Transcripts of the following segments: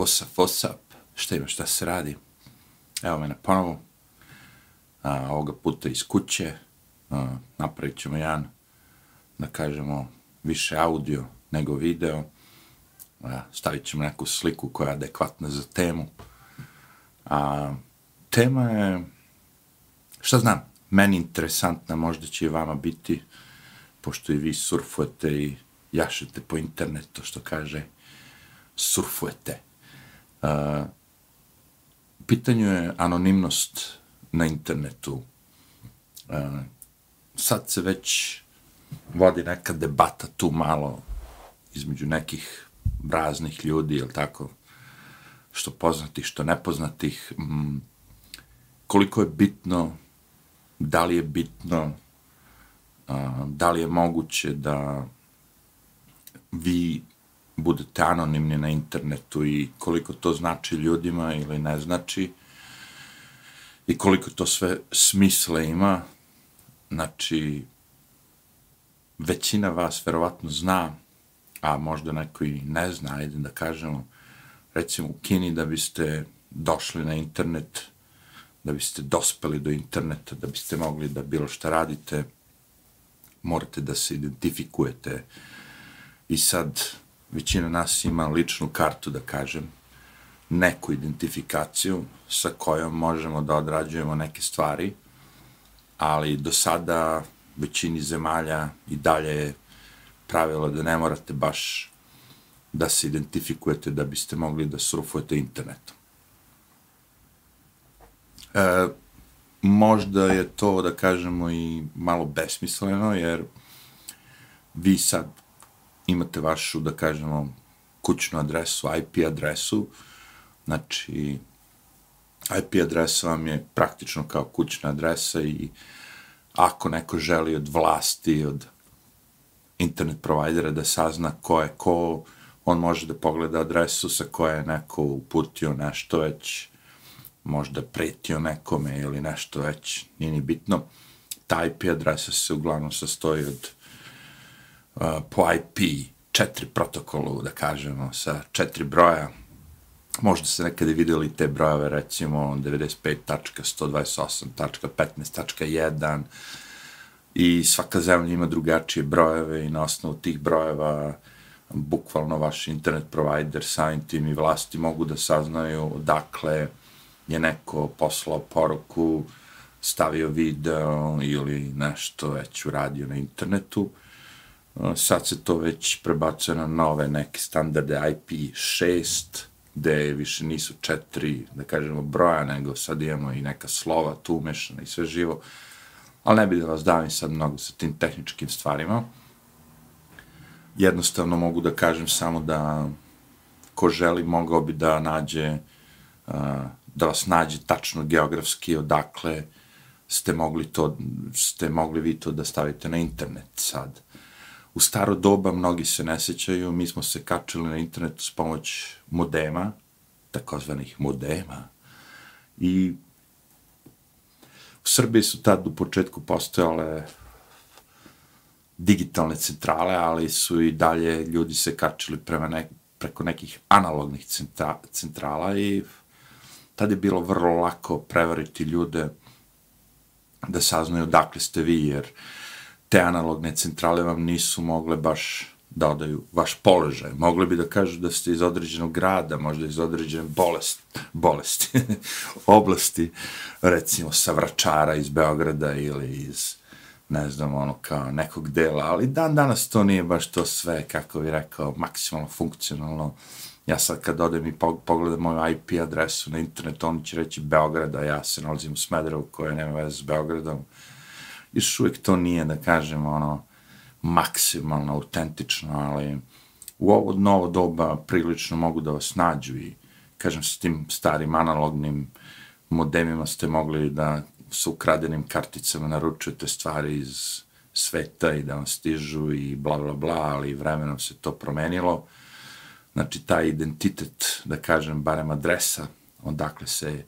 what's up, what's up, šta ima, šta se radi. Evo mene ponovo, a, ovoga puta iz kuće, a, napravit ćemo jedan, da kažemo, više audio nego video, a, stavit ćemo neku sliku koja je adekvatna za temu. A, tema je, šta znam, meni interesantna, možda će i vama biti, pošto i vi surfujete i jašete po internetu, što kaže, surfujete. Uh, pitanju je anonimnost na internetu. Uh, sad se već vodi neka debata tu malo između nekih raznih ljudi, jel tako, što poznatih, što nepoznatih, mm, koliko je bitno, da li je bitno, uh, da li je moguće da vi budete anonimni na internetu i koliko to znači ljudima ili ne znači i koliko to sve smisle ima. Znači, većina vas verovatno zna, a možda neko i ne zna, ajde da kažemo, recimo u Kini da biste došli na internet, da biste dospeli do interneta, da biste mogli da bilo šta radite, morate da se identifikujete. I sad, većina nas ima ličnu kartu, da kažem, neku identifikaciju sa kojom možemo da odrađujemo neke stvari, ali do sada većini zemalja i dalje je pravilo da ne morate baš da se identifikujete da biste mogli da surfujete internetom. E, možda je to, da kažemo, i malo besmisleno, jer vi sad imate vašu, da kažemo, kućnu adresu, IP adresu, znači, IP adresa vam je praktično kao kućna adresa i ako neko želi od vlasti, od internet provajdera da sazna ko je ko, on može da pogleda adresu sa koje je neko uputio nešto već, možda pretio nekome ili nešto već, nije ni bitno. Ta IP adresa se uglavnom sastoji od po IP četiri protokolu, da kažemo, sa četiri broja. Možda ste nekada videli te brojeve, recimo 95.128.15.1 i svaka zemlja ima drugačije brojeve i na osnovu tih brojeva bukvalno vaš internet provider, samim tim i vlasti mogu da saznaju dakle je neko poslao poruku, stavio video ili nešto već uradio na internetu sad se to već prebacuje na nove neke standarde IP6, gde više nisu četiri, da kažemo, broja, nego sad imamo i neka slova tu umešana i sve živo. Ali ne bih da vas davim sad mnogo sa tim tehničkim stvarima. Jednostavno mogu da kažem samo da ko želi mogao bi da nađe, da vas nađe tačno geografski odakle ste mogli to, ste mogli vi to da stavite na internet sad u staro doba, mnogi se ne sećaju, mi smo se kačili na internetu s pomoć modema, takozvanih modema, i u Srbiji su tad u početku postojale digitalne centrale, ali su i dalje ljudi se kačili prema nek, preko nekih analognih centra, centrala i tad je bilo vrlo lako prevariti ljude da saznaju dakle ste vi, jer uh, te analogne centrale vam nisu mogle baš da odaju vaš položaj. Mogli bi da kažu da ste iz određenog grada, možda iz određene bolest, bolesti, oblasti, recimo sa Vračara iz Beograda ili iz, ne znam, ono kao nekog dela, ali dan danas to nije baš to sve, kako bi rekao, maksimalno funkcionalno. Ja sad kad odem i pogledam moju IP adresu na internetu, oni će reći Beograda, ja se nalazim u Smederevu koja nema veze s Beogradom, još uvijek to nije, da kažem, ono, maksimalno autentično, ali u ovo novo doba prilično mogu da vas nađu i, kažem, s tim starim analognim modemima ste mogli da sa ukradenim karticama naručujete stvari iz sveta i da vam stižu i bla, bla, bla, ali vremenom se to promenilo. Znači, taj identitet, da kažem, barem adresa, odakle se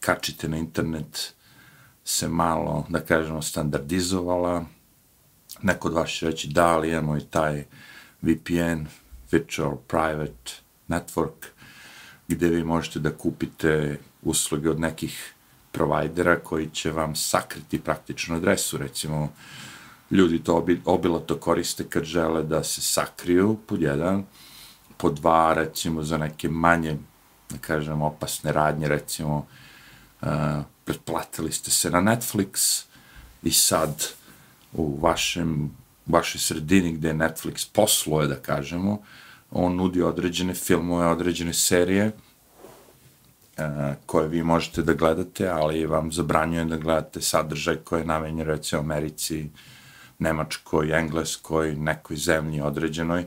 kačite na internet, se malo, da kažemo, standardizovala. Neko od vas će reći da, li imamo i taj VPN, Virtual Private Network, gde vi možete da kupite usluge od nekih provajdera koji će vam sakriti praktično adresu, recimo ljudi to obilo to koriste kad žele da se sakriju pod jedan, pod dva, recimo za neke manje, da kažem, opasne radnje, recimo uh, Eh, pretplatili ste se na Netflix i sad u vašem, vašoj sredini gde Netflix posluje, da kažemo, on nudi određene filmove, određene serije, uh, koje vi možete da gledate, ali vam zabranjuje da gledate sadržaj koji je namenjen recimo Americi, Nemačkoj, Engleskoj, nekoj zemlji određenoj.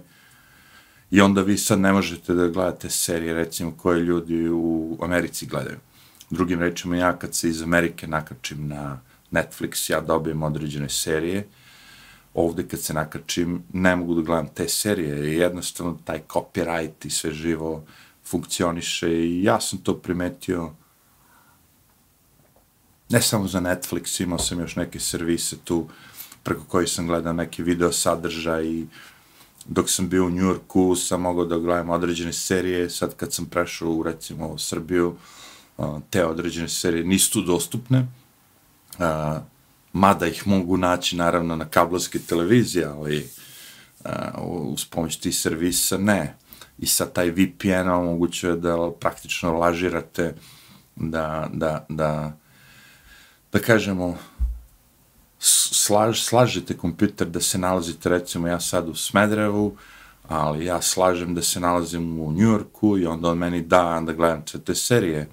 I onda vi sad ne možete da gledate serije recimo koje ljudi u Americi gledaju. Drugim rečima, ja kad se iz Amerike nakačim na Netflix, ja dobijem određene serije, ovde kad se nakačim, ne mogu da gledam te serije, jednostavno taj copyright i sve živo funkcioniše i ja sam to primetio. Ne samo za Netflix, imao sam još neke servise tu preko koji sam gledao neki video sadržaj i dok sam bio u Njurku sam mogao da gledam određene serije, sad kad sam prešao u recimo Srbiju, Srbiju, te određene serije nisu tu dostupne, mada ih mogu naći naravno na kablovske televizije, ali uz pomoć tih servisa ne. I sad taj VPN omogućuje da praktično lažirate da, da, da, da kažemo, slaž, slažete kompjuter da se nalazite, recimo ja sad u Smedrevu, ali ja slažem da se nalazim u Njujorku i onda on meni da da gledam sve te serije.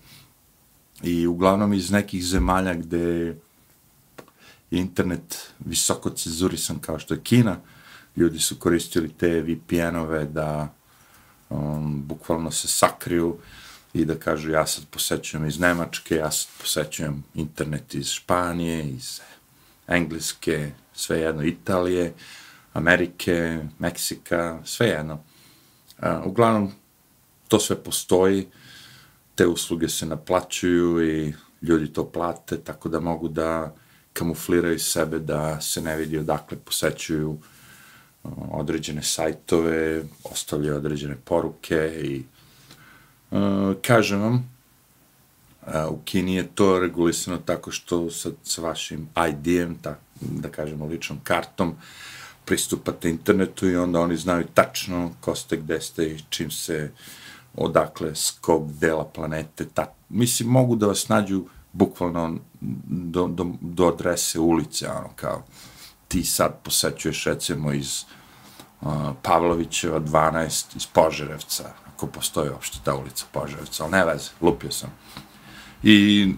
I uglavnom iz nekih zemalja gde je internet visoko cenzurisan kao što je Kina, ljudi su koristili te VPN-ove da um, bukvalno se sakriju i da kažu ja sad posećujem iz Nemačke, ja sad posećujem internet iz Španije, iz Engleske, sve jedno, Italije, Amerike, Meksika, sve jedno. Uh, uglavnom, to sve postoji, te usluge se naplaćuju i ljudi to plate, tako da mogu da kamufliraju sebe da se ne vidi odakle posećuju uh, određene sajtove, ostavljaju određene poruke i uh, kažem vam, uh, u Kini je to regulisano tako što sa, sa vašim ID-em, da kažemo ličnom kartom, pristupate internetu i onda oni znaju tačno ko ste, gde ste i čim se odakle, s kog dela planete. Ta, mislim, mogu da vas nađu bukvalno do, do, do adrese ulice, ono, kao ti sad posećuješ recimo iz uh, Pavlovićeva 12 iz Požarevca, ako postoji uopšte ta ulica Požarevca, ali ne veze, lupio sam i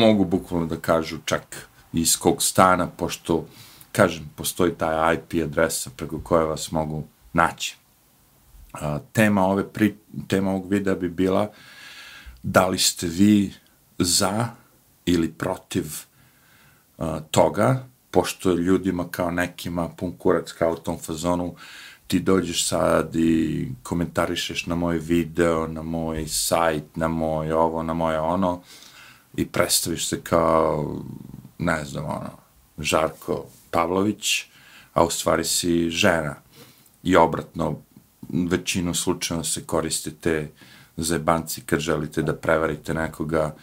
mogu bukvalno da kažu čak iz kog stana, pošto, kažem, postoji taj IP adresa preko koje vas mogu naći tema, ove pri, tema ovog videa bi bila da li ste vi za ili protiv a, toga, pošto ljudima kao nekima pun kurac kao u tom fazonu, ti dođeš sad i komentarišeš na moj video, na moj sajt, na moj ovo, na moje ono, i predstaviš se kao, ne znam, ono, Žarko Pavlović, a u stvari si žena. I obratno, većinu slučajeva se koristite za banci kad želite da prevarite nekoga,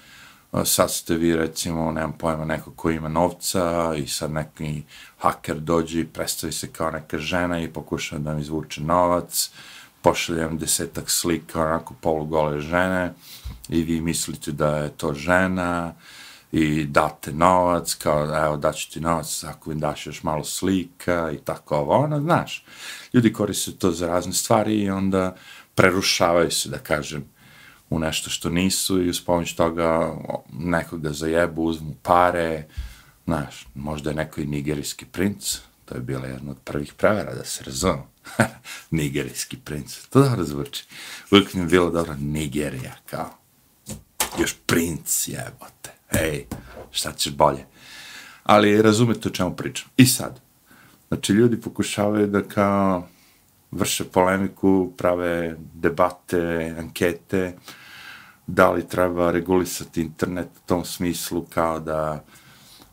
sad ste vi recimo, nemam pojma, neko ko ima novca i sad neki haker dođe i predstavi se kao neka žena i pokuša da mi izvuče novac, pošaljem desetak slika onako polugole žene i vi mislite da je to žena i date novac, kao evo daću ti novac ako mi daš još malo slika i tako ovo, ono, znaš. Ljudi koriste to za razne stvari i onda prerušavaju se, da kažem, u nešto što nisu i uz pomoć toga nekoga zajebu, uzmu pare, znaš, možda je neko i nigerijski princ, to je bila jedna od prvih prevera, da se razumem. Nigerijski princ. To dobro zvuči. Uvijek mi je bilo dobro Nigerija, kao. Još princ, jebote. Ej, šta ćeš bolje? Ali razumete o čemu pričam. I sad, znači ljudi pokušavaju da kao vrše polemiku, prave debate, ankete, da li treba regulisati internet u tom smislu kao da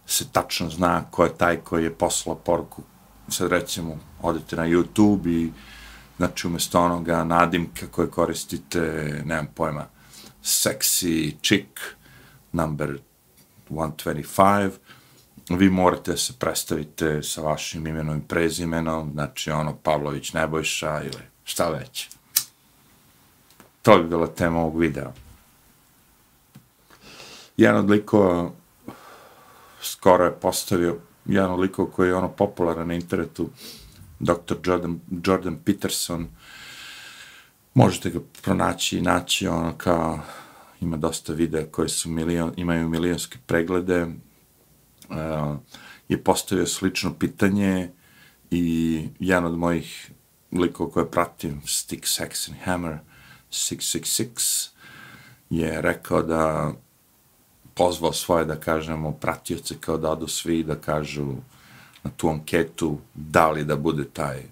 se tačno zna ko je taj koji je poslao poruku sad recimo odete na YouTube i znači umjesto onoga nadimka koje koristite, nemam pojma, sexy chick number 125, vi morate se predstavite sa vašim imenom i prezimenom, znači ono Pavlović Nebojša ili šta već. To bi bila tema ovog videa. Jedan od likova skoro je postavio, jedan od likova koji je ono popularan na internetu, dr. Jordan, Jordan Peterson, možete ga pronaći i naći, ono kao, ima dosta videa koji su milion, imaju milijonske preglede, uh, je postavio slično pitanje i jedan od mojih likova koje pratim, Stick, Sex and Hammer, 666, je rekao da pozvao svoje, da kažemo, pratioce kao da odu svi da kažu na tu anketu da li da bude taj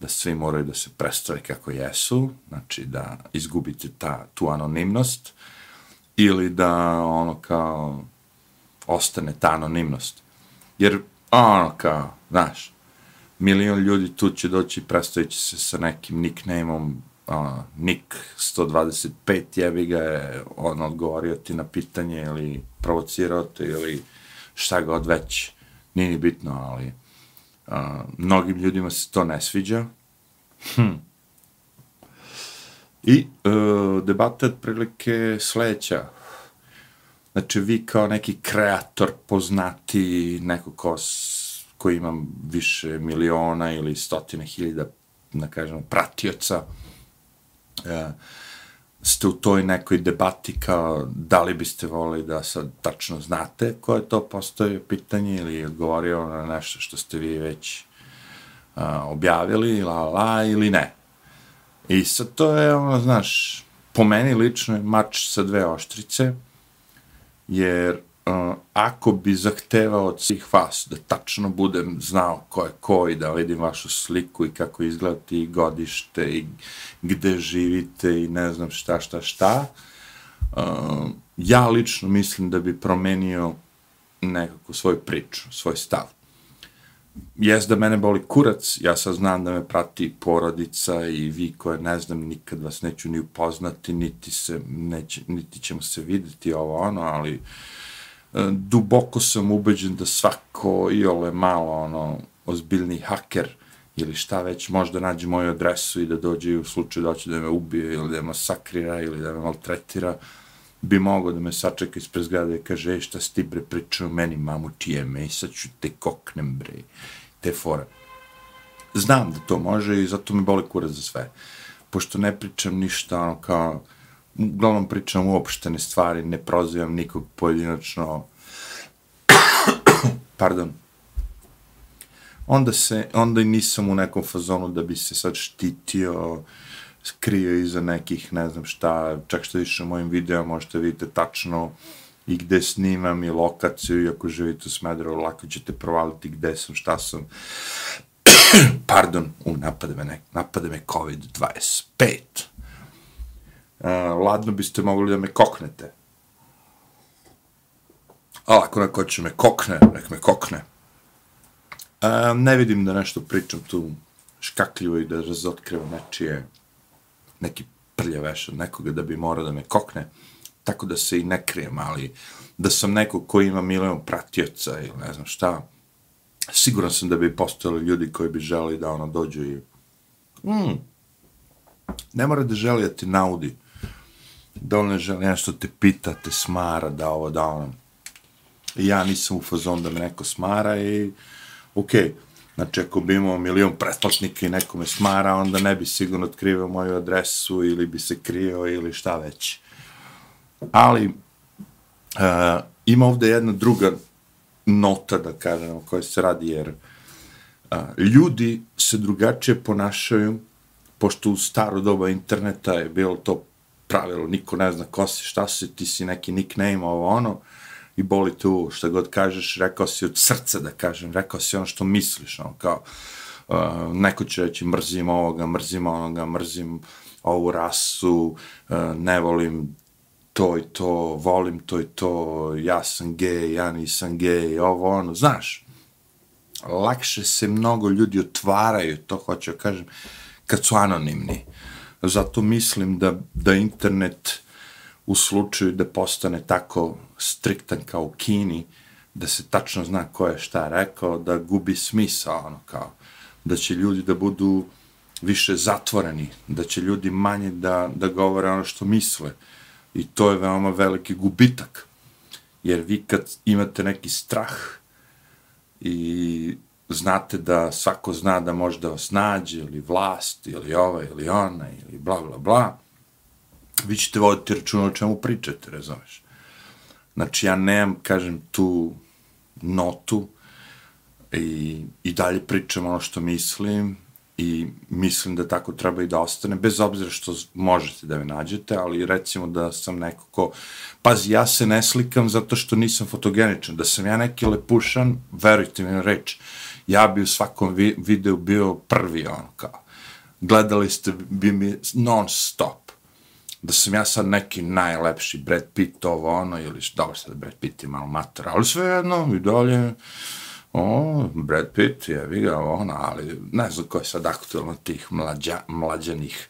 da svi moraju da se predstave kako jesu, znači da izgubite ta, tu anonimnost, ili da ono kao ostane ta anonimnost. Jer ono kao, znaš, milion ljudi tu će doći i predstavit se sa nekim nicknameom uh, ono, Nick 125 jebi ga je on odgovorio ti na pitanje ili provocirao te ili šta god već, nije ni bitno, ali uh, mnogim ljudima se to ne sviđa. Hm. I uh, debata je prilike sledeća. Znači, vi kao neki kreator poznati, neko ko, koji ima više miliona ili stotine hiljada, da kažemo, pratioca, e, ste u toj nekoj debati kao da li biste volili da sad tačno znate ko je to postoje pitanje ili odgovorio na nešto što ste vi već a, objavili, la, la, ili ne. I sad to je, ono, znaš, po meni lično je mač sa dve oštrice, jer uh, ako bi zahtevao od svih vas da tačno budem znao ko je ko i da vidim vašu sliku i kako izgledate i godište i gde živite i ne znam šta, šta, šta, uh, ja lično mislim da bi promenio nekako svoju priču, svoj stav jes da mene boli kurac, ja sad znam da me prati porodica i vi koje ne znam, nikad vas neću ni upoznati, niti, se, neće, niti ćemo se videti ovo ono, ali e, duboko sam ubeđen da svako i ole malo ono, ozbiljni haker ili šta već, možda nađe moju adresu i da dođe u slučaju da će da me ubije ili da me masakrira ili da me maltretira, uh, bi mogao da me sačeka ispred zgrade i kaže, e, šta si ti bre pričao meni, mamu ti je me, i sad ću te koknem bre, te fora. Znam da to može i zato me boli kurac za sve. Pošto ne pričam ništa, ono kao, uglavnom pričam uopštene stvari, ne prozivam nikog pojedinačno, pardon, onda se, onda i nisam u nekom fazonu da bi se sad štitio, skrije iza nekih, ne znam šta, čak što više u mojim videima možete vidite tačno i gde snimam i lokaciju, i ako živite u Smedrovu lako ćete provaliti gde sam, šta sam. Pardon, u, napade me, ne, napade me COVID-25. Uh, e, ladno biste mogli da me koknete. Ali ako neko će me kokne, nek me kokne. Uh, ne vidim da nešto pričam tu škakljivo i da razotkrivam nečije neki prljaveša, od nekoga da bi morao da me kokne, tako da se i ne krijem, ali da sam neko ko ima milion pratioca ili ne znam šta, siguran sam da bi postojali ljudi koji bi želi da ono dođu i mm, ne mora da želi da ti naudi, da on ne želi nešto te pita, te smara, da ovo, da ono. I ja nisam u fazon da me neko smara i okej, okay, Znači, ako bi imao milion pretplatnika i nekome smara, onda ne bi sigurno otkrivao moju adresu ili bi se krio ili šta već. Ali, e, ima ovde jedna druga nota, da kažem, o kojoj se radi, jer uh, ljudi se drugačije ponašaju, pošto u staro doba interneta je bilo to pravilo, niko ne zna ko si, šta si, ti si neki nickname, ovo ono, i boli tu, šta god kažeš, rekao si od srca da kažem, rekao si ono što misliš, ono kao, uh, neko će reći mrzim ovoga, mrzim onoga, mrzim ovu rasu, uh, ne volim to i to, volim to i to, ja sam gej, ja nisam gej, ovo ono, znaš, lakše se mnogo ljudi otvaraju, to hoću kažem, kad su anonimni. Zato mislim da, da internet u slučaju da postane tako striktan kao u Kini, da se tačno zna ko je šta rekao, da gubi smisa, ono kao, da će ljudi da budu više zatvoreni, da će ljudi manje da, da govore ono što misle. I to je veoma veliki gubitak. Jer vi kad imate neki strah i znate da svako zna da može da vas nađe, ili vlast, ili ova, ili ona, ili bla, bla, bla, vi ćete voditi računa o čemu pričate, razumeš? Znači, ja nemam, kažem, tu notu i, i dalje pričam ono što mislim i mislim da tako treba i da ostane, bez obzira što možete da me nađete, ali recimo da sam neko ko, pazi, ja se ne slikam zato što nisam fotogeničan, da sam ja neki lepušan, verujte mi na reč, ja bi u svakom vi videu bio prvi, ono kao, gledali ste bi mi non stop, da sam ja sad neki najlepši Brad Pitt, ovo ono, ili dobro sad Brad Pitt je malo mater, ali sve jedno, i dalje, o, Brad Pitt, je vi ga, ono, ali ne znam ko je sad aktualno tih mlađa, mlađanih,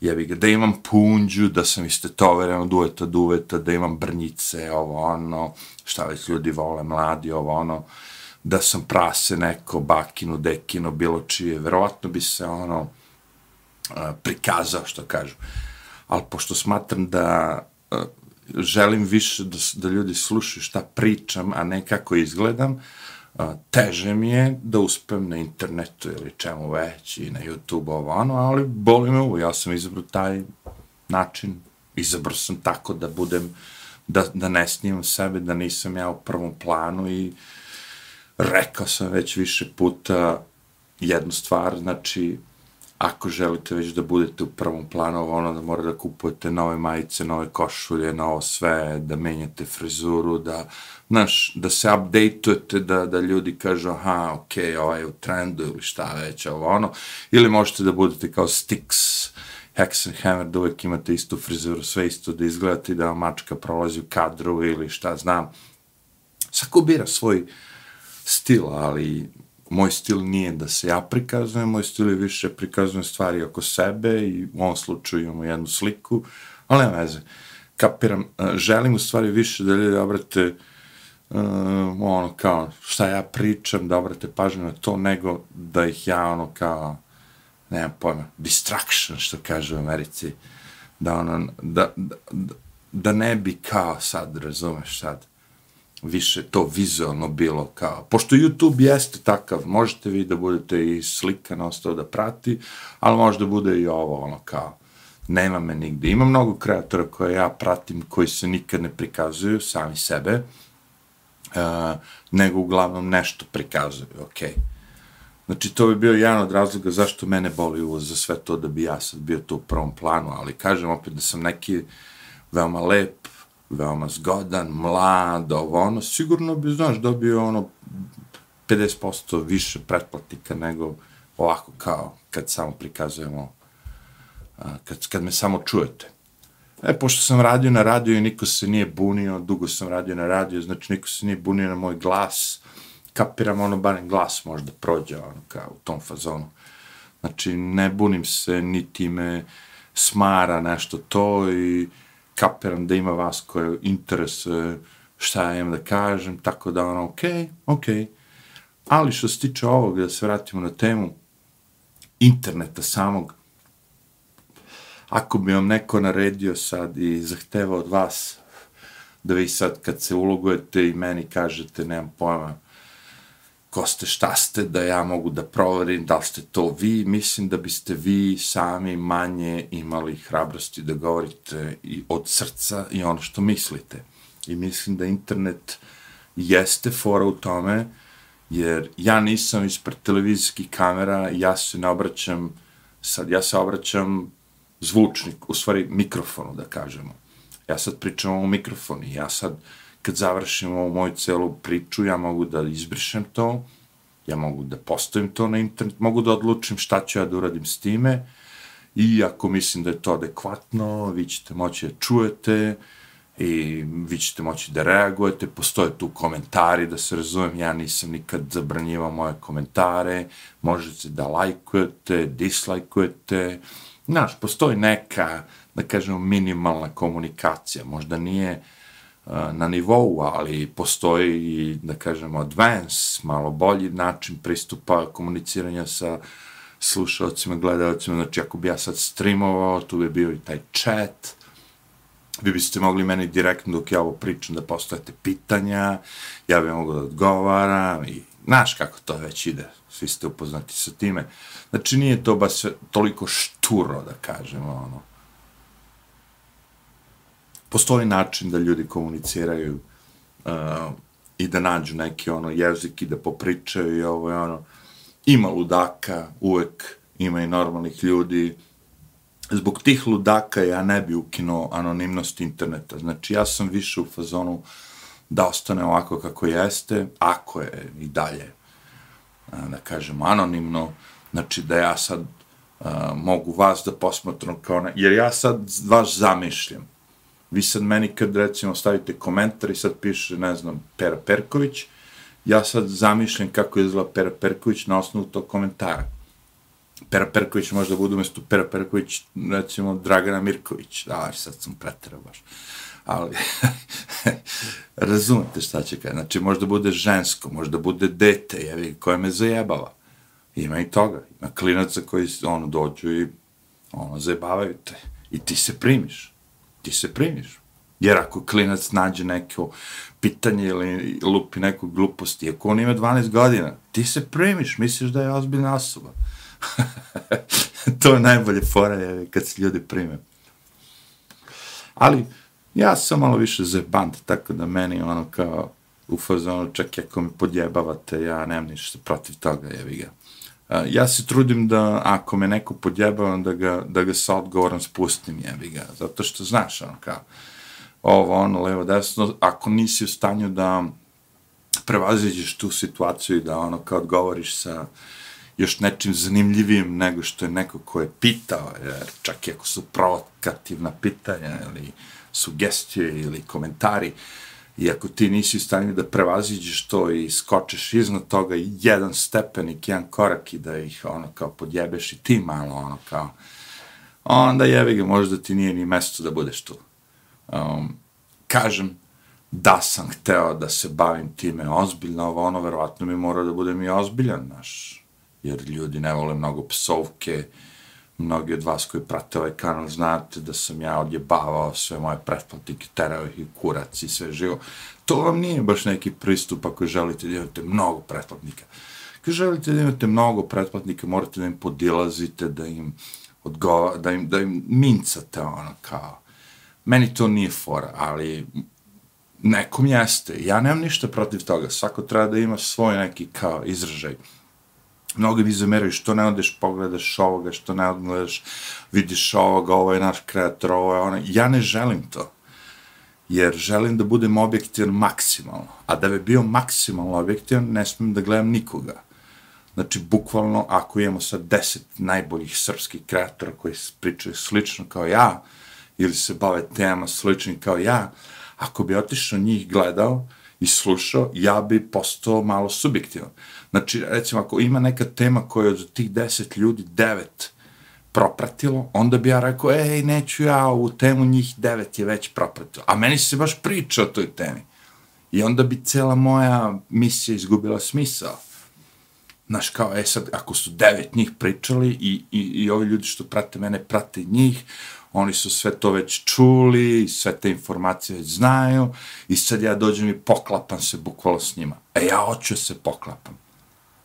jebi ga, da imam punđu, da sam istetoveren od uveta do uveta, da imam brnjice, ovo ono, šta već ljudi vole, mladi, ovo ono, da sam prase neko, bakinu, dekino, bilo čije, verovatno bi se ono prikazao, što kažu. Ali pošto smatram da e, želim više da, da ljudi slušaju šta pričam, a ne kako izgledam, e, teže mi je da uspem na internetu ili čemu već i na YouTube ovo ono, ali boli me ovo, ja sam izabrao taj način, izabrao sam tako da budem, da, da ne snimam sebe, da nisam ja u prvom planu i rekao sam već više puta jednu stvar, znači ako želite već da budete u prvom planu, ono da morate da kupujete nove majice, nove košulje, novo sve, da menjate frizuru, da, znaš, da se updateujete, da, da ljudi kažu, aha, ok, ovaj je u trendu ili šta već, ovo ono, ili možete da budete kao Styx, Hex and Hammer, da uvek imate istu frizuru, sve isto da izgledate da mačka prolazi u kadru ili šta znam. Svako bira svoj stil, ali moj stil nije da se ja prikazujem, moj stil je više prikazujem stvari oko sebe i u ovom slučaju imamo jednu sliku, ali nema veze. Kapiram, e, želim u stvari više da ljudi obrate uh, ono kao šta ja pričam, da obrate pažnju na to, nego da ih ja ono kao, nemam pojma, distraction, što kaže u Americi, da ono, da, da, da ne bi kao sad, razumeš sad, više to vizualno bilo kao, pošto YouTube jeste takav, možete vi da budete i slika na ostao da prati, ali možda bude i ovo, ono kao, nema me nigde. Ima mnogo kreatora koje ja pratim, koji se nikad ne prikazuju, sami sebe, uh, nego uglavnom nešto prikazuju, okej. Okay. Znači, to bi bio jedan od razloga zašto mene boli uvoz za sve to da bi ja sad bio to u prvom planu, ali kažem opet da sam neki veoma lep, veoma zgodan, mlad, ovo ono, sigurno bi, znaš, dobio ono 50% više pretplatnika nego ovako kao kad samo prikazujemo, kad, kad me samo čujete. E, pošto sam radio na radio i niko se nije bunio, dugo sam radio na radio, znači niko se nije bunio na moj glas, kapiram ono, barem glas možda prođe, ono, kao u tom fazonu. Znači, ne bunim se, niti me smara nešto to i kapiram da ima vas koje interesuje šta ja imam da kažem, tako da ono, ok, ok. Ali što se tiče ovog, da se vratimo na temu interneta samog, ako bi vam neko naredio sad i zahtevao od vas da vi sad kad se ulogujete i meni kažete, nemam pojma, ko ste, šta ste, da ja mogu da proverim da li ste to vi, mislim da biste vi sami manje imali hrabrosti da govorite i od srca i ono što mislite. I mislim da internet jeste fora u tome, jer ja nisam ispred televizijskih kamera, ja se ne obraćam, sad ja se obraćam zvučnik, u stvari mikrofonu da kažemo. Ja sad pričam o mikrofonu, ja sad kad završim ovu moju celu priču, ja mogu da izbrišem to, ja mogu da postavim to na internet, mogu da odlučim šta ću ja da uradim s time. I ako mislim da je to adekvatno, vi ćete moći da čujete i vi ćete moći da reagujete, postoje tu komentari, da se razumem, ja nisam nikad zabranjivao moje komentare, možete da lajkujete, dislajkujete, znaš, postoji neka da kažemo, minimalna komunikacija. Možda nije uh, na nivou, ali postoji i, da kažemo, advance, malo bolji način pristupa komuniciranja sa slušalcima, gledalcima. Znači, ako bi ja sad streamovao, tu bi bio i taj chat, vi biste mogli meni direktno dok ja ovo pričam da postavite pitanja, ja bih mogao da odgovaram i znaš kako to već ide, svi ste upoznati sa time. Znači nije to baš toliko šturo da kažemo, ono. Postoji način da ljudi komuniciraju uh, i da nađu neki ono jezik i da popričaju i ovo je ono. Ima ludaka, uvek ima i normalnih ljudi, zbog tih ludaka ja ne bi ukinuo anonimnost interneta. Znači, ja sam više u fazonu da ostane ovako kako jeste, ako je i dalje, uh, da kažem, anonimno, znači da ja sad uh, mogu vas da posmatram kao Na... jer ja sad vas zamišljam. Vi sad meni kad recimo stavite komentar i sad piše, ne znam, Pera Perković, ja sad zamišljam kako izgleda Pera Perković na osnovu tog komentara Pera Perković možda bude umesto Pera Perković, recimo, Dragana Mirković. Da, sad sam preterao baš. Ali, razumete šta će kada. Znači, možda bude žensko, možda bude dete, jevi, koje me zajebava. Ima i toga. Ima klinaca koji, ono, dođu i, ono, zajebavaju te. I ti se primiš. Ti se primiš. Jer ako klinac nađe neko pitanje ili lupi neku gluposti, ako on ima 12 godina, ti se primiš, misliš da je ozbiljna osoba. to je najbolje fora je kad se ljudi prime. Ali, ja sam malo više zebant, tako da meni ono kao u fazonu, čak ako mi podjebavate, ja nemam ništa protiv toga, jevi ga. Ja se trudim da, ako me neko podjebava, da ga, da ga sa odgovorom spustim, jebi ga. Zato što, znaš, ono kao, ovo, ono, levo, desno, ako nisi u stanju da prevaziđeš tu situaciju i da, ono, kao odgovoriš sa, još nečim zanimljivijim nego što je neko ko je pitao, jer čak i ako su provokativna pitanja ili sugestije ili komentari, i ako ti nisi u stanju da prevaziđeš to i skočeš iznad toga jedan stepenik, jedan korak i da ih ono kao podjebeš i ti malo ono kao, onda jevi ga, možda ti nije ni mesto da budeš tu. Um, kažem, da sam hteo da se bavim time ozbiljno, ovo ono, verovatno mi mora da budem i ozbiljan, naš, jer ljudi ne vole mnogo psovke, mnogi od vas koji prate ovaj kanal znate da sam ja odjebavao sve moje pretplatnike, terao ih i kurac i sve živo. To vam nije baš neki pristup ako želite da imate mnogo pretplatnika. Ako želite da imate mnogo pretplatnika, morate da im podilazite, da im odgova, da im, da im mincate ono kao. Meni to nije fora, ali nekom jeste. Ja nemam ništa protiv toga. Svako treba da ima svoj neki kao izražaj mnogi mi zameraju što ne odeš pogledaš ovoga, što ne odgledaš, vidiš ovoga, ovo je naš kreator, ovo je ono. Ja ne želim to. Jer želim da budem objektivan maksimalno. A da bi bio maksimalno objektivan, ne smijem da gledam nikoga. Znači, bukvalno, ako imamo sad deset najboljih srpskih kreatora koji pričaju slično kao ja, ili se bave tema sličnim kao ja, ako bi otišao njih gledao i slušao, ja bi postao malo subjektivan. Znači, recimo, ako ima neka tema koja je od tih deset ljudi devet propratilo, onda bi ja rekao, ej, neću ja, ovu temu njih devet je već propratilo. A meni se baš priča o toj temi. I onda bi cela moja misija izgubila smisao. Znaš, kao, e sad, ako su devet njih pričali i, i, i ovi ljudi što prate mene, prate njih, oni su sve to već čuli, sve te informacije već znaju, i sad ja dođem i poklapam se bukvalo s njima. E, ja hoću se poklapam.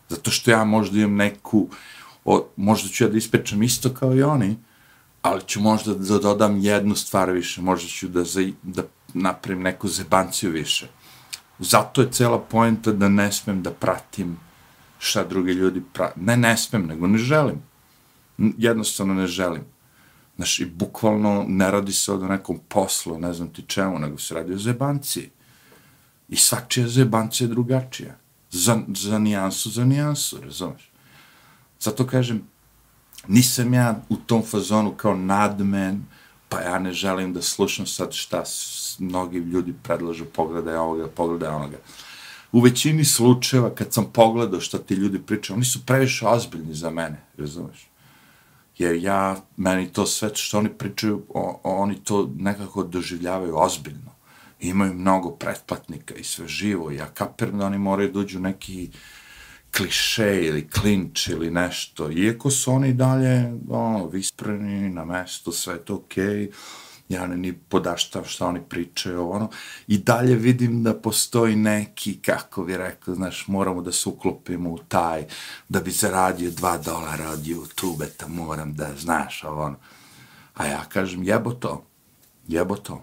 Zato što ja možda imam neku, o, možda ću ja da ispečem isto kao i oni, ali ću možda da dodam jednu stvar više, možda ću da, za, da napravim neku zebanciju više. Zato je cela poenta da ne smem da pratim šta drugi ljudi prate. Ne, ne smem, nego ne želim. Jednostavno ne želim. Znaš, i bukvalno ne radi se o nekom poslu, ne znam ti čemu, nego se radi o zebanci. I svačija zebancija je drugačija za, za nijansu, za nijansu, razumeš? Zato kažem, nisam ja u tom fazonu kao nadmen, pa ja ne želim da slušam sad šta mnogi ljudi predlažu, pogledaj ovoga, pogledaj onoga. U većini slučajeva, kad sam pogledao šta ti ljudi pričaju, oni su previše ozbiljni za mene, razumeš? Jer ja, meni to sve što oni pričaju, o, oni to nekako doživljavaju ozbiljno. Imaju mnogo pretplatnika i sve živo. Ja kapiram da oni moraju dođu neki kliše ili klinč ili nešto. Iako su oni dalje ono, vispreni na mesto, sve to okej. Okay ja ne ni podaštam šta oni pričaju, ono, i dalje vidim da postoji neki, kako bi rekao, znaš, moramo da se uklopimo u taj, da bi zaradio dva dolara od YouTube, ta moram da, znaš, ono, a ja kažem, jebo to, jebo to,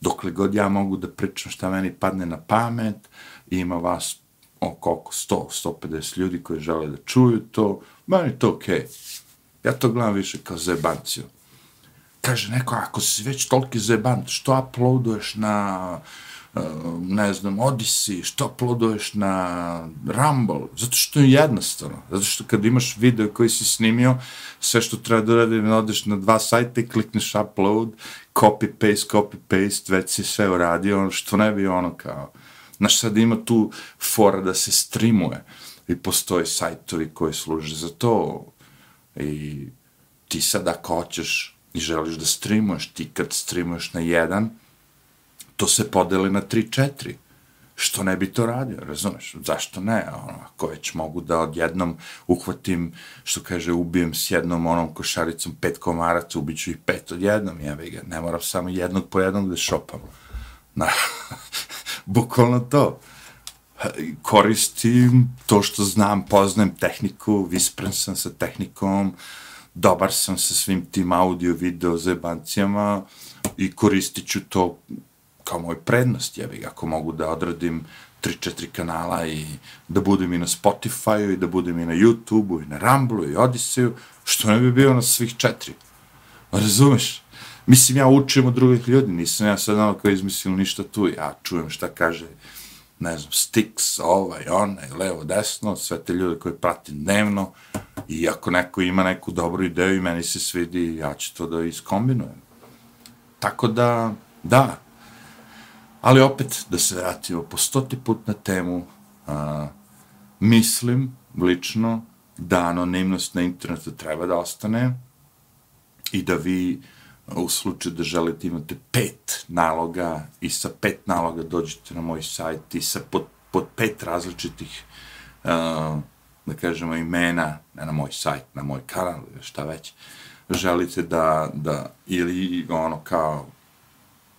dokle god ja mogu da pričam šta meni padne na pamet, ima vas oko oko 100, 150 ljudi koji žele da čuju to, meni to okej. Okay. Ja to gledam više kao zebanciju kaže neko, ako si već toliki zeban, što uploaduješ na, eh, ne znam, Odyssey, što uploaduješ na Rumble, zato što je jednostavno, zato što kad imaš video koji si snimio, sve što treba da uradim, odeš na dva sajta i klikneš upload, copy paste, copy paste, već si sve uradio, ono što ne bi ono kao, znaš sad ima tu fora da se streamuje i postoje sajtovi koji služe za to i ti sad ako hoćeš i želiš da streamuješ, ti kad streamuješ na jedan, to se podeli na 3-4. Što ne bi to radio, razumeš? Zašto ne? Ono, ako već mogu da odjednom uhvatim, što kaže, ubijem s jednom onom košaricom pet komaraca, ubiću ih pet odjednom, ja ga, ne moram samo jednog po jednog da šopam. Na, bukvalno to. Koristim to što znam, poznajem tehniku, vispren sam sa tehnikom, uh, dobar sam sa svim tim audio, video zebancijama i koristit ću to kao moj prednost, jebi, ako mogu da odradim 3-4 kanala i da budem i na Spotify-u i da budem i na YouTube-u i na Rumble-u i Odiseju, što ne bi bio na svih četiri. Razumeš? Mislim, ja učim od drugih ljudi, nisam ja sad ono koji izmislio ništa tu, ja čujem šta kaže ne znam, Stix, ovaj, onaj, levo, desno, sve te ljude koje pratim dnevno i ako neko ima neku dobru ideju i meni se svidi, ja ću to da iskombinujem. Tako da, da, ali opet da se vratimo po stoti put na temu, a, mislim, lično, da anonimnost na internetu treba da ostane i da vi u slučaju da želite imate pet naloga i sa pet naloga dođete na moj sajt i sa pod, pod pet različitih uh, da kažemo imena ne na moj sajt, na moj kanal šta već želite da, da ili ono kao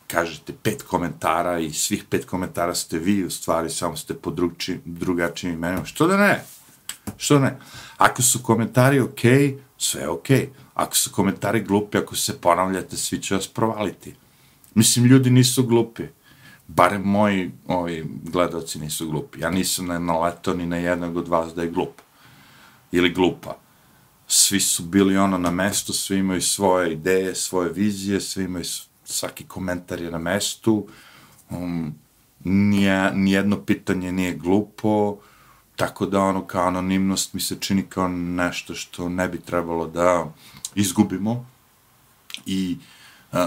kažete pet komentara i svih pet komentara ste vi, u stvari samo ste pod drugči, drugačijim imenima. Što da ne? Što ne? Ako su komentari okej, okay, sve je okej. Okay ako su komentari glupi, ako se ponavljate, svi će vas provaliti. Mislim, ljudi nisu glupi. Barem moji ovi gledalci nisu glupi. Ja nisam na naleto ni na jednog od vas da je glup. Ili glupa. Svi su bili ono na mestu, svi imaju svoje ideje, svoje vizije, svi imaju svaki komentar je na mestu. Um, nije, nijedno pitanje nije glupo, tako da ono kao anonimnost mi se čini kao nešto što ne bi trebalo da izgubimo i uh,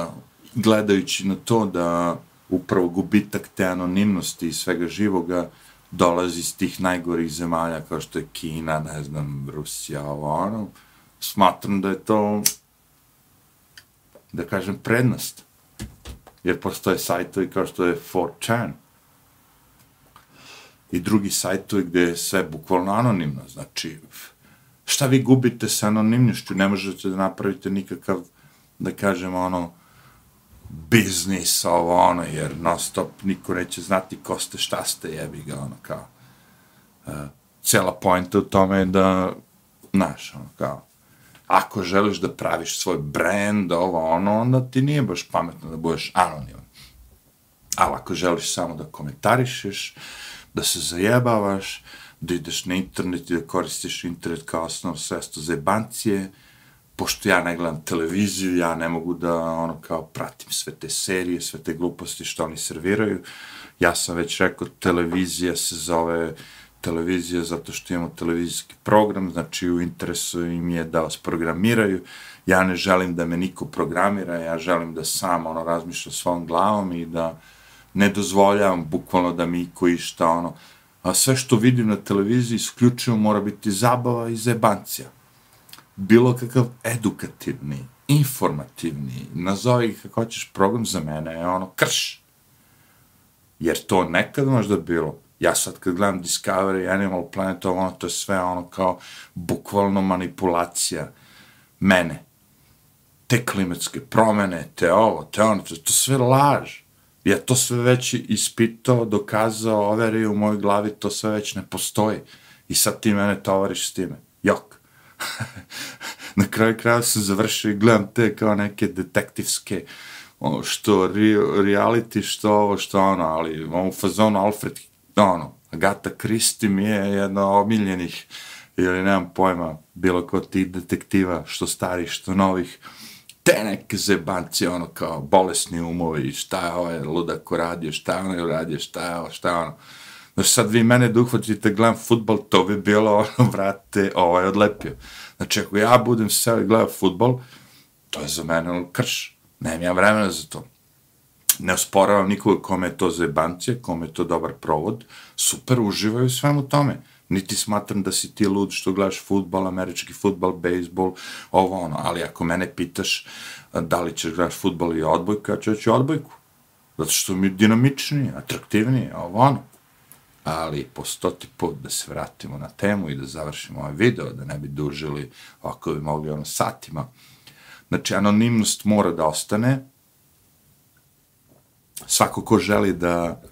gledajući na to da upravo gubitak te anonimnosti i svega živoga dolazi iz tih najgorih zemalja kao što je Kina, ne znam, Rusija, ovo ono, smatram da je to, da kažem, prednost. Jer postoje sajtovi kao što je 4chan i drugi sajtovi gde je sve bukvalno anonimno, znači, šta vi gubite sa anonimnošću, ne možete da napravite nikakav, da kažemo, ono, biznis, ovo, ono, jer non stop niko neće znati ko ste, šta ste, jebi ga, ono, kao. Uh, cela pojenta u tome je da, znaš, ono, kao, ako želiš da praviš svoj brand, ovo, ono, onda ti nije baš pametno da budeš anoniman. Ali ako želiš samo da komentarišeš, da se zajebavaš, da ideš na internet i da koristiš internet kao osnovno sredstvo za jebancije, pošto ja ne gledam televiziju, ja ne mogu da ono kao pratim sve te serije, sve te gluposti što oni serviraju. Ja sam već rekao, televizija se zove televizija zato što imamo televizijski program, znači u interesu im je da vas programiraju. Ja ne želim da me niko programira, ja želim da sam ono razmišlja svom glavom i da ne dozvoljavam bukvalno da mi iko išta ono, a sve što vidim na televiziji isključivo mora biti zabava i zebancija bilo kakav edukativni, informativni, nazovi kako hoćeš program za mene, je ono krš. Jer to nekad možda bilo. Ja sad kad gledam Discovery, Animal Planet, ono, to je sve ono kao bukvalno manipulacija mene. Te klimatske promene, te ovo, te ono, to, to sve laž. Ja to sve već ispitao, dokazao, overio u mojoj glavi, to sve već ne postoji. I sad ti mene tovariš s time. Jok. Na kraju kraja sam završio i gledam te kao neke detektivske, ono, što re, reality, što ovo, što ono, ali u fazonu Alfred, ono, Agata Christie mi je jedna omiljenih, ili nemam pojma, bilo ko ti detektiva, što starih, što novih, te neke zebanci, ono, kao bolesni umovi, šta je ovaj ludak uradio, šta je ono uradio, šta je ovo, šta je ono. Znači sad vi mene da uhvatite, gledam futbol, to bi bilo ono, vrate, ovaj odlepio. Znači ako ja budem seo i gledao futbol, to je za mene ono krš. Nemam ja vremena za to. Ne osporavam nikoga kome je to zebancije, kome je to dobar provod. Super, uživaju svemu tome. Niti smatram da si ti lud što gledaš futbol, američki futbol, bejsbol, ovo ono. Ali ako mene pitaš da li ćeš gledaš futbol i odbojku, ja ću odbojku. Zato što mi je dinamičnije, atraktivnije, ovo ono ali po stoti put da se vratimo na temu i da završimo ovaj video, da ne bi dužili ovako bi mogli ono satima. Znači, anonimnost mora da ostane. Svako ko želi da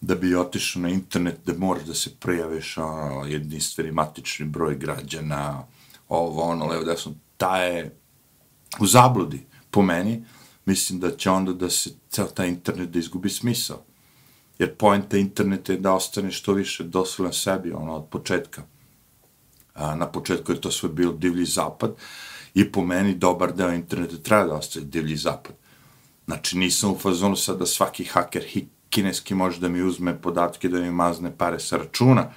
da bi otišao na internet, da mora da se prijaviš ono, jedinstveni matični broj građana, ovo, ono, levo, desno, ta je u zabludi, po meni, mislim da će onda da se cel taj internet da izgubi smisao jer poenta interneta je da ostane što više dosvolen sebi, ono, od početka. A, na početku je to sve bio divlji zapad i po meni dobar deo interneta treba da ostane divlji zapad. Znači, nisam u fazonu sad da svaki haker hi, kineski može da mi uzme podatke, da mi mazne pare sa računa,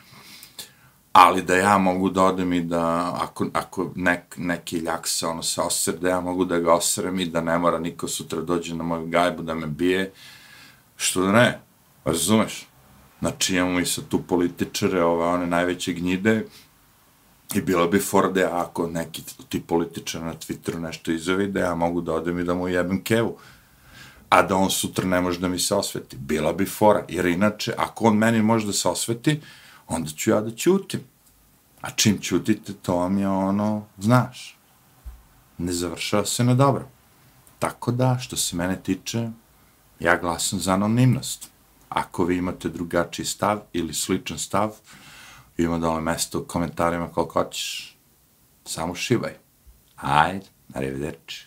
ali da ja mogu da odem i da, ako, ako nek, neki ljak se ono se osr, da ja mogu da ga osrem i da ne mora niko sutra dođe na moju gajbu da me bije, što da ne, Pa razumeš? Znači, imamo i sa tu političare, ove, one najveće gnjide, i bilo bi forde ako neki ti političar na Twitteru nešto izjavi, da ja mogu da odem i da mu jebem kevu, a da on sutra ne može da mi se osveti. Bila bi fora, jer inače, ako on meni može da se osveti, onda ću ja da ćutim. A čim ćutite, to vam je ono, znaš, ne završava se na dobro. Tako da, što se mene tiče, ja glasam za anonimnost. Ako vi imate drugačiji stav ili sličan stav, ima dole ono mesto u komentarima koliko hoćeš. Samo šivaj. Ajde, arrivederci.